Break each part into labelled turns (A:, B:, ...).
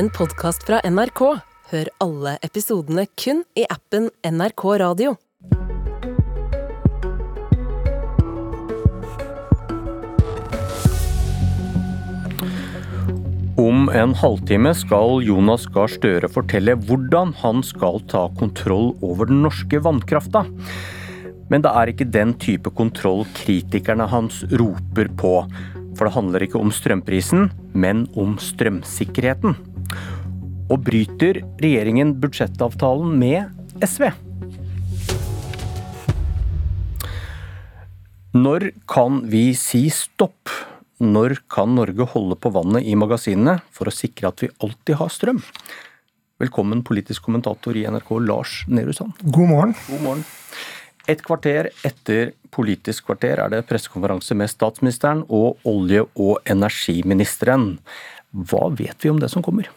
A: en podkast fra NRK. Hør alle episodene kun i appen NRK Radio.
B: Om en halvtime skal Jonas Gahr Støre fortelle hvordan han skal ta kontroll over den norske vannkrafta. Men det er ikke den type kontroll kritikerne hans roper på. For det handler ikke om strømprisen, men om strømsikkerheten. Og bryter regjeringen budsjettavtalen med SV? Når kan vi si stopp? Når kan Norge holde på vannet i magasinene for å sikre at vi alltid har strøm? Velkommen politisk kommentator i NRK, Lars Nehru Sand.
C: God morgen.
B: God morgen. Et kvarter etter Politisk kvarter er det pressekonferanse med statsministeren og olje- og energiministeren. Hva vet vi om det som kommer?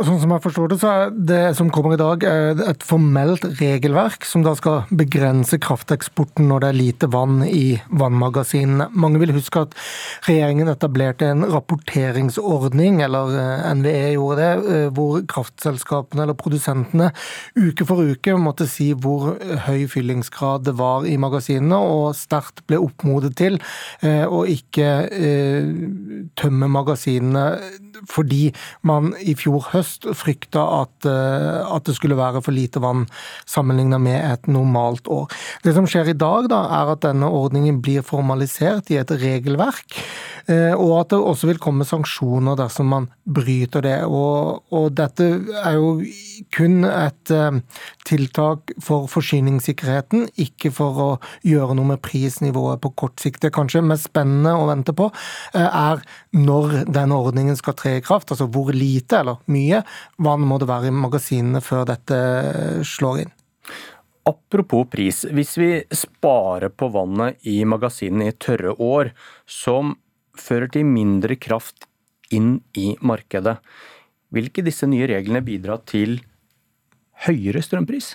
C: Sånn som jeg forstår det, så er det som kommer i dag et formelt regelverk som da skal begrense krafteksporten når det er lite vann i vannmagasinene. Mange vil huske at regjeringen etablerte en rapporteringsordning, eller eh, NVE gjorde det, eh, hvor kraftselskapene eller produsentene uke for uke måtte si hvor høy fyllingsgrad det var i magasinene, og sterkt ble oppmodet til eh, å ikke tømme magasinene fordi man i fjor høst høst frykta at, eh, at, det skulle være for lite vann sammenlignet med et normalt år. Det som skjer i dag, da, er at denne ordningen blir formalisert i et regelverk, eh, og at det også vil komme sanksjoner dersom man bryter det. Og, og dette er jo kun et eh, tiltak for forsyningssikkerheten, ikke for å gjøre noe med prisnivået på kort sikt. Det kanskje mest spennende å vente på er når denne ordningen skal tre i kraft, altså hvor lite eller mye mye vann må det være i magasinene før dette slår inn?
B: Apropos pris. Hvis vi sparer på vannet i magasinene i tørre år, som fører til mindre kraft inn i markedet, vil ikke disse nye reglene bidra til høyere strømpris?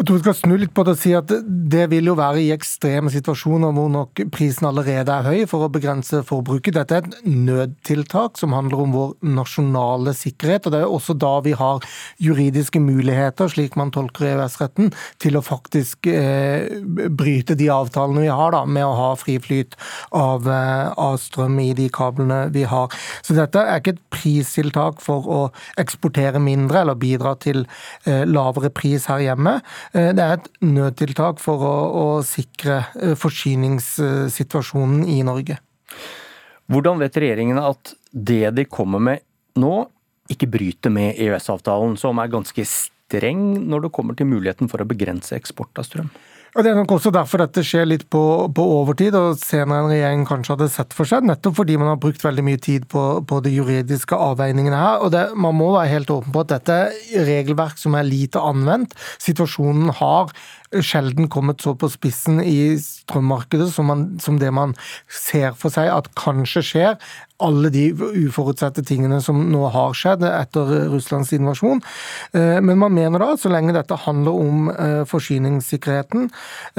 C: Jeg tror vi skal snu litt på det og si at det vil jo være i ekstreme situasjoner hvor nok prisen allerede er høy for å begrense forbruket. Dette er et nødtiltak som handler om vår nasjonale sikkerhet. og Det er også da vi har juridiske muligheter, slik man tolker EØS-retten, til å faktisk eh, bryte de avtalene vi har da, med å ha fri flyt av, eh, av strøm i de kablene vi har. Så dette er ikke et pristiltak for å eksportere mindre eller bidra til eh, lavere pris her hjemme. Eh, det er et nødtiltak for å, å sikre eh, forsyningssituasjonen i Norge.
B: Hvordan vet regjeringen at det de kommer med nå, ikke bryter med EØS-avtalen, som er ganske streng når det kommer til muligheten for å begrense eksport av strøm?
C: Og Det er nok også derfor dette skjer litt på, på overtid, og senere enn regjeringen kanskje hadde sett for seg. Nettopp fordi man har brukt veldig mye tid på, på de juridiske avveiningene her. og det, Man må være helt åpen på at dette er regelverk som er lite anvendt. Situasjonen har sjelden kommet så på spissen i strømmarkedet som, man, som, det man ser for seg at kanskje skjer. Alle de uforutsette tingene som nå har skjedd etter Russlands invasjon. Eh, men man mener da, at så lenge dette handler om eh, forsyningssikkerheten,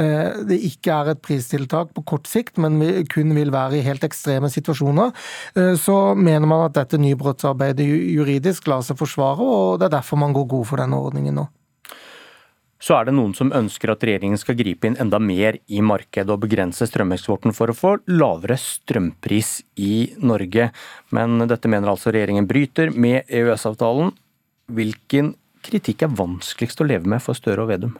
C: eh, det ikke er et pristiltak på kort sikt, men kun vil være i helt ekstreme situasjoner, så mener man at dette nybrottsarbeidet juridisk lar seg forsvare, og det er derfor man går god for denne ordningen nå
B: så er det noen som ønsker at regjeringen skal gripe inn enda mer i markedet og begrense strømeksporten for å få lavere strømpris i Norge. Men dette mener altså regjeringen bryter med EØS-avtalen. Hvilken kritikk er vanskeligst å leve med for Støre og Vedum?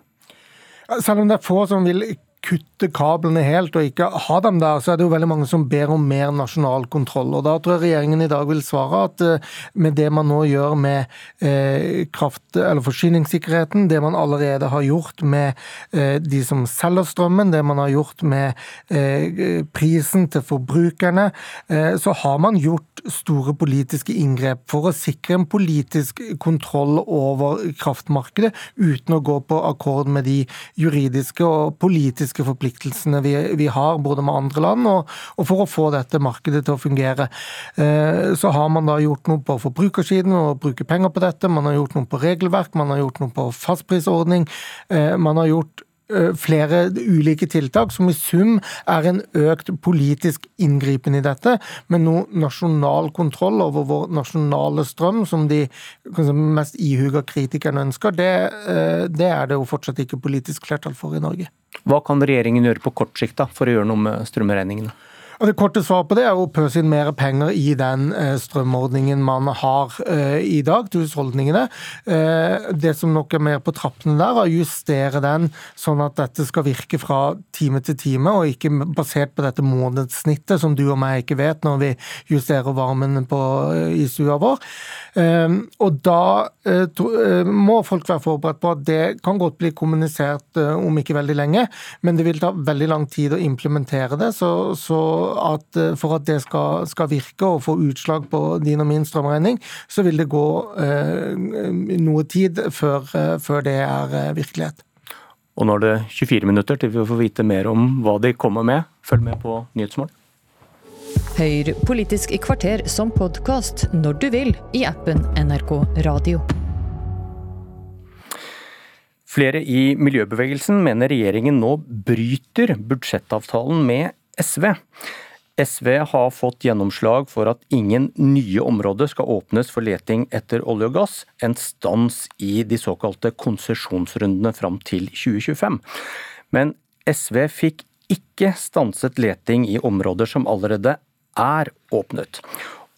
C: Selv om det er få som vil kutte kablene helt og ikke ha dem der, så er det jo veldig mange som ber om mer nasjonal kontroll. Og Da tror jeg regjeringen i dag vil svare at eh, med det man nå gjør med eh, kraft- eller forsyningssikkerheten, det man allerede har gjort med eh, de som selger strømmen, det man har gjort med prisen til forbrukerne, så har man gjort store politiske inngrep for å sikre en politisk kontroll over kraftmarkedet, uten å gå på akkord med de juridiske og politiske økonomiske forpliktelsene vi, vi har, både med andre land, og, og, for å få dette markedet til å fungere. Eh, så har man da gjort noe på forbrukersiden og bruker penger på dette. Man har gjort noe på regelverk, man har gjort noe på fastprisordning. Eh, man har gjort flere ulike tiltak som i sum er en økt politisk inngripen i dette, med noe nasjonal kontroll over vår nasjonale strøm, som de mest ihuga kritikerne ønsker, det, det er det jo fortsatt ikke politisk flertall for i Norge.
B: Hva kan regjeringen gjøre på kort sikt da, for å gjøre noe med strømregningene?
C: Det korte svaret på det er å pøse inn mer penger i den eh, strømordningen man har eh, i dag til husholdningene. Eh, det som nok er mer på trappene der, er å justere den sånn at dette skal virke fra time til time, og ikke basert på dette månedssnittet som du og meg ikke vet når vi justerer varmen på, i stua vår. Og da må folk være forberedt på at det kan godt bli kommunisert om ikke veldig lenge, men det vil ta veldig lang tid å implementere det. så, så at eh, for at det skal, skal, virke og få utslag på din og min strømregning, så vil det gå eh, noe tid før, eh, før det er virkelighet.
B: Og nå er det 24 minutter til vi får vite mer om hva de kommer med. Følg med på Nyhetsmorgen.
D: Hør Politisk kvarter som podkast når du vil i appen NRK Radio.
B: Flere i miljøbevegelsen mener regjeringen nå bryter budsjettavtalen med SV. SV har fått gjennomslag for at ingen nye områder skal åpnes for leting etter olje og gass, en stans i de såkalte konsesjonsrundene fram til 2025. Men SV fikk ikke stanset leting i områder som allerede er åpnet.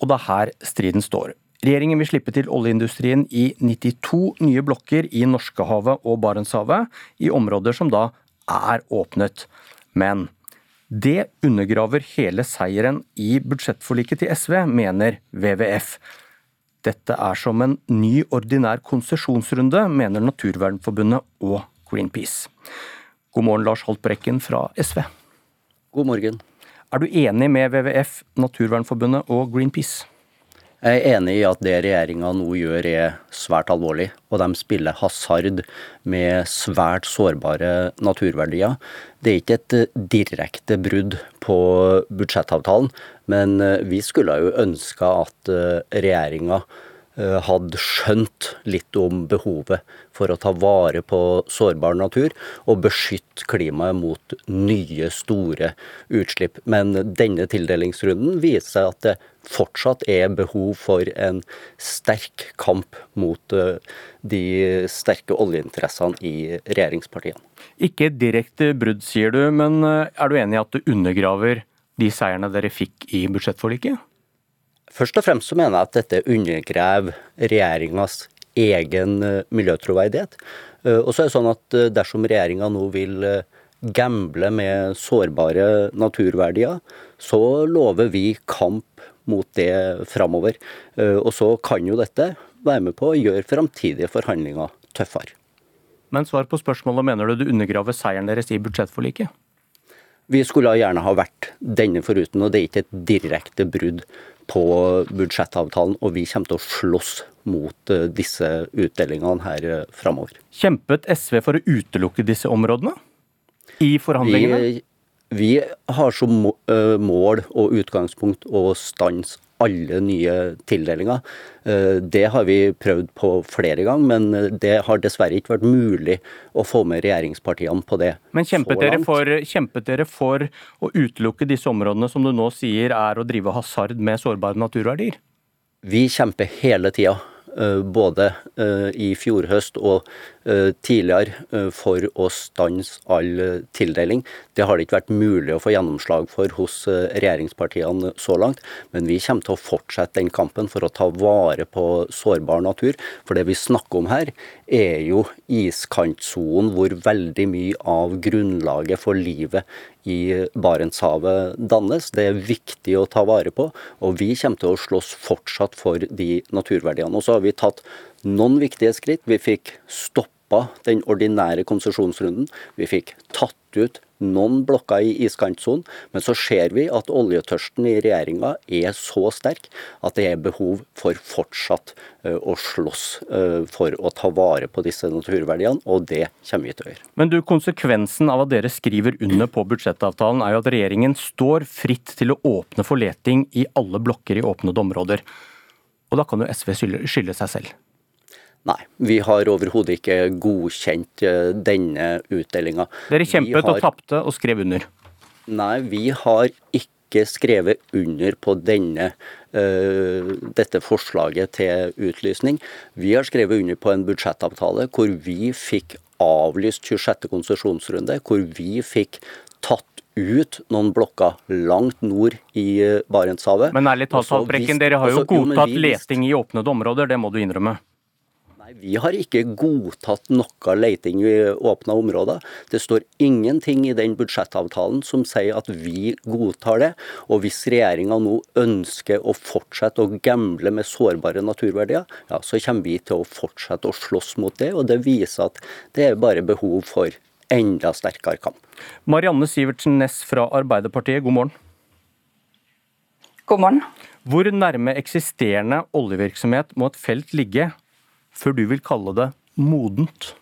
B: Og det er her striden står. Regjeringen vil slippe til oljeindustrien i 92 nye blokker i Norskehavet og Barentshavet, i områder som da er åpnet. Men det undergraver hele seieren i budsjettforliket til SV, mener WWF. Dette er som en ny ordinær konsesjonsrunde, mener Naturvernforbundet og Greenpeace. God morgen, Lars Haltbrekken fra SV.
E: God morgen.
B: Er du enig med WWF, Naturvernforbundet og Greenpeace?
E: Jeg er enig i at det regjeringa nå gjør er svært alvorlig, og de spiller hasard med svært sårbare naturverdier. Det er ikke et direkte brudd på budsjettavtalen, men vi skulle jo ønska at regjeringa Eh, hadde skjønt litt om behovet for å ta vare på sårbar natur og beskytte klimaet mot nye, store utslipp. Men denne tildelingsrunden viser at det fortsatt er behov for en sterk kamp mot eh, de sterke oljeinteressene i regjeringspartiene.
B: Ikke direkte brudd, sier du, men eh, er du enig i at det undergraver de seierne dere fikk i budsjettforliket?
E: Først og fremst så mener jeg at dette undergraver regjeringas egen eh, miljøtroverdighet. Eh, og så er det sånn at eh, dersom regjeringa nå vil gamble med sårbare naturverdier, så lover vi kamp mot det framover. Og så kan jo dette være med på å gjøre framtidige forhandlinger tøffere.
B: Men svar på spørsmålet, mener du det undergraver seieren deres i budsjettforliket?
E: Vi skulle gjerne ha vært denne foruten, og det er ikke et direkte brudd på budsjettavtalen, og vi kommer til å slåss mot eh, disse utdelingene her eh, framover.
B: Kjempet SV for å utelukke disse områdene i forhandlingene?
E: Vi, vi har som eh, mål og utgangspunkt å stanse alle nye tildelinger. Eh, det har vi prøvd på flere ganger, men det har dessverre ikke vært mulig å få med regjeringspartiene på det.
B: Men kjempet dere, for, kjempet dere for å utelukke disse områdene som du nå sier er å drive hasard med sårbare naturverdier?
E: Vi kjemper hele tida Eh, både eh, i fjor høst og eh, tidligere for å stanse all tildeling. Det har det ikke vært mulig å få gjennomslag for hos regjeringspartiene så langt, men vi kommer til å fortsette den kampen for å ta vare på sårbar natur. For det vi snakker om her, er jo iskantsonen hvor veldig mye av grunnlaget for livet i Barentshavet dannes. Det er viktig å ta vare på, og vi kommer til å slåss fortsatt for de naturverdiene. Og så har vi tatt noen viktige skritt. Vi fikk stoppa den ordinære konsesjonsrunden. Vi fikk tatt ut noen blokker i iskantsonen, men så ser vi at oljetørsten i regjeringa er så sterk at det er behov for fortsatt eh, å slåss eh, for å ta vare på disse naturverdiene, og det kommer vi til å gjøre.
B: Men du, Konsekvensen av at dere skriver under på budsjettavtalen er jo at regjeringen står fritt til å åpne for leting i alle blokker i åpnede områder. Og da kan jo SV skylde seg selv.
E: Nei, vi har overhodet ikke godkjent eh, denne utdelinga.
B: Dere kjempet har... og tapte og skrev under?
E: Nei, vi har ikke skrevet under på denne, uh, dette forslaget til utlysning. Vi har skrevet under på en budsjettavtale hvor vi fikk avlyst 26. konsesjonsrunde, hvor vi fikk tatt ut noen blokker langt nord i eh, Barentshavet.
B: Men ærlig talt, Haltbrekken, dere har jo godtatt leting i åpnede områder, det må du innrømme?
E: Nei, Vi har ikke godtatt noe leiting i åpna områder. Det står ingenting i den budsjettavtalen som sier at vi godtar det. Og hvis regjeringa nå ønsker å fortsette å gamble med sårbare naturverdier, ja, så kommer vi til å fortsette å slåss mot det. Og det viser at det er bare behov for enda sterkere kamp.
B: Marianne Sivertsen Næss fra Arbeiderpartiet, god morgen.
F: God morgen.
B: Hvor nærme eksisterende oljevirksomhet må et felt ligge før du vil kalle det modent?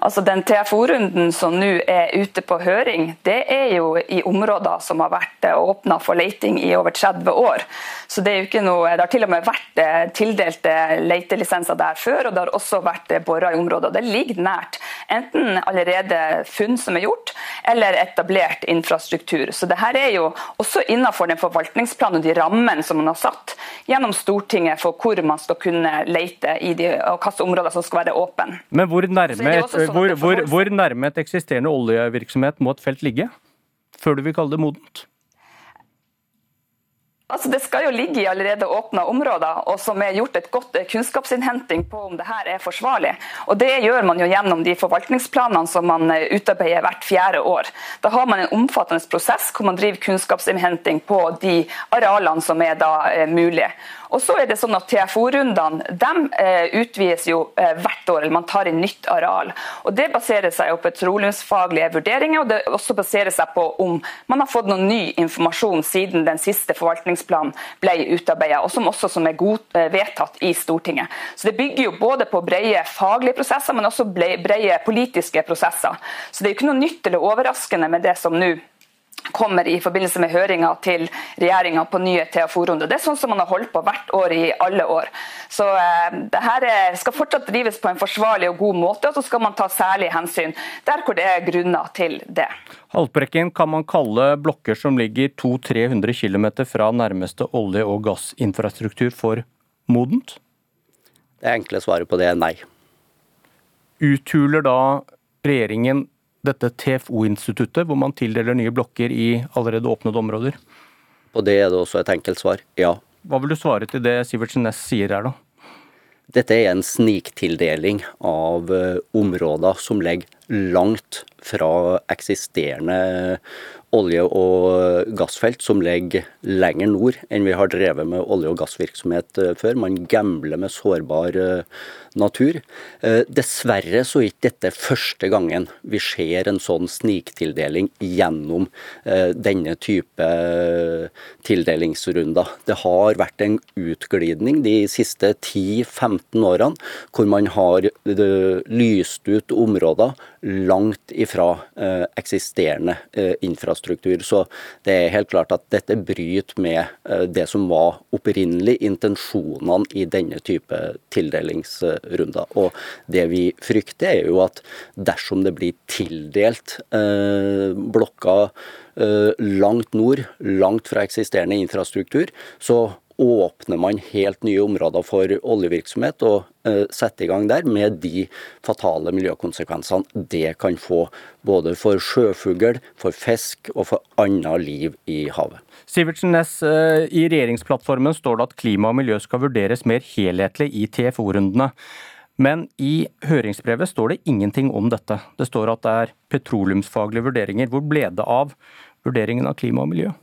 F: Altså Den TFO-runden som nå er ute på høring, det er jo i områder som har vært åpna for leiting i over 30 år. Så Det er jo ikke noe, det har til og med vært tildelte tildelt letelisenser der før, og det har også vært bora i områder. Det ligger nært enten allerede funn som er gjort, eller etablert infrastruktur. Så det her er jo også innenfor den forvaltningsplanen og de rammene som man har satt gjennom Stortinget for hvor man skal kunne leite i de, og hvilke områder som skal være åpne.
B: Men hvor nærme et Sånn hvor, hvor, hvor nærme et eksisterende oljevirksomhet må et felt ligge før du vil kalle det modent?
F: Altså, Det skal jo ligge i allerede åpna områder, og som er gjort et godt kunnskapsinnhenting på om det her er forsvarlig. Og Det gjør man jo gjennom de forvaltningsplanene som man eh, utarbeider hvert fjerde år. Da har man en omfattende prosess hvor man driver kunnskapsinnhenting på de arealene som er da eh, mulige. Og så er det sånn at TFO-rundene de eh, utvides jo eh, hvert år, eller man tar inn nytt areal. Og Det baserer seg jo på petroleumsfaglige vurderinger, og det også baserer seg på om man har fått noen ny informasjon siden den siste forvaltningsplanen ble utarbeidet, og som også som er god, eh, vedtatt i Stortinget. Så Det bygger jo både på brede faglige prosesser, men også brede politiske prosesser. Så det er jo ikke noe nytt eller overraskende med det som nå kommer i forbindelse med høringa til regjeringa på nye TFO-runder. Det er sånn som man har holdt på hvert år i alle år. Så eh, det her skal fortsatt drives på en forsvarlig og god måte, og så skal man ta særlig hensyn der hvor det er grunner til det.
B: Haltbrekken, kan man kalle blokker som ligger 200-300 km fra nærmeste olje- og gassinfrastruktur for modent?
E: Det enkle svaret på det er nei.
B: Uthuler da regjeringen dette TFO-instituttet, hvor man tildeler nye blokker i allerede åpnede områder?
E: På det er det også et enkelt svar ja.
B: Hva vil du svare til det Sivertsen Næss sier her, da?
E: Dette er en sniktildeling av eh, områder som ligger langt fra eksisterende olje- og gassfelt som ligger lenger nord enn vi har drevet med olje- og gassvirksomhet eh, før. Man gambler med sårbar eh, natur. Eh, dessverre så er ikke dette første gangen vi ser en sånn sniktildeling gjennom denne type tildelingsrunder. Det har vært en utglidning de siste 10-15 årene hvor man har lyst ut områder langt ifra eksisterende infrastruktur. Så det er helt klart at dette bryter med det som var opprinnelig intensjonene i denne type tildelingsrunder. Og det vi frykter, er jo at dersom det blir tildelt eh, blokker eh, langt nord, langt fra eksisterende infrastruktur, så åpner man helt nye områder for oljevirksomhet og uh, setter i gang der, med de fatale miljøkonsekvensene det kan få. Både for sjøfugl, for fisk og for annet liv i havet.
B: Sivertsen Næss, uh, i regjeringsplattformen står det at klima og miljø skal vurderes mer helhetlig i TFO-rundene. Men i høringsbrevet står det ingenting om dette. Det står at det er petroleumsfaglige vurderinger. Hvor ble det av vurderingen av klima og miljø?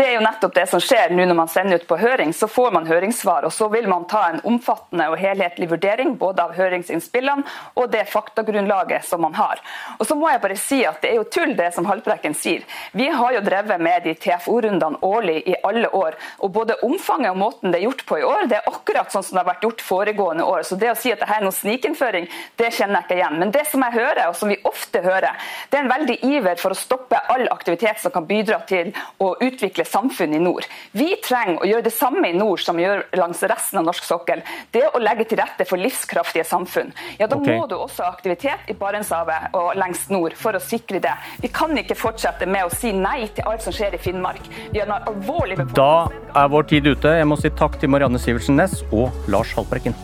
F: Det er jo nettopp det som skjer nå når man sender ut på høring. Så får man høringssvar, og så vil man ta en omfattende og helhetlig vurdering både av høringsinnspillene og det faktagrunnlaget som man har. Og så må jeg bare si at Det er jo tull det som Haltbrekken sier. Vi har jo drevet med de TFO-rundene årlig i alle år. og Både omfanget og måten det er gjort på i år, det er akkurat sånn som det har vært gjort foregående år. Så det å si at dette er noe snikinnføring, det kjenner jeg ikke igjen. Men det som jeg hører, og som vi ofte hører, det er en veldig iver for å stoppe all aktivitet som kan bidra til å utvikle samfunn i nord. Vi trenger å gjøre det samme i nord som vi gjør langs resten av norsk sokkel. Det å legge til rette for livskraftige samfunn. Ja, Da okay. må du også ha aktivitet i Barentshavet og lengst nord for å sikre det. Vi kan ikke fortsette med å si nei til alt som skjer i Finnmark. Vi har en alvorlig
B: Da er vår tid ute. Jeg må si takk til Marianne Sivertsen Næss og Lars Haltbrekken.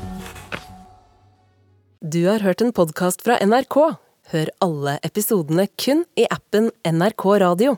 A: Du har hørt en podkast fra NRK. Hør alle episodene kun i appen NRK Radio.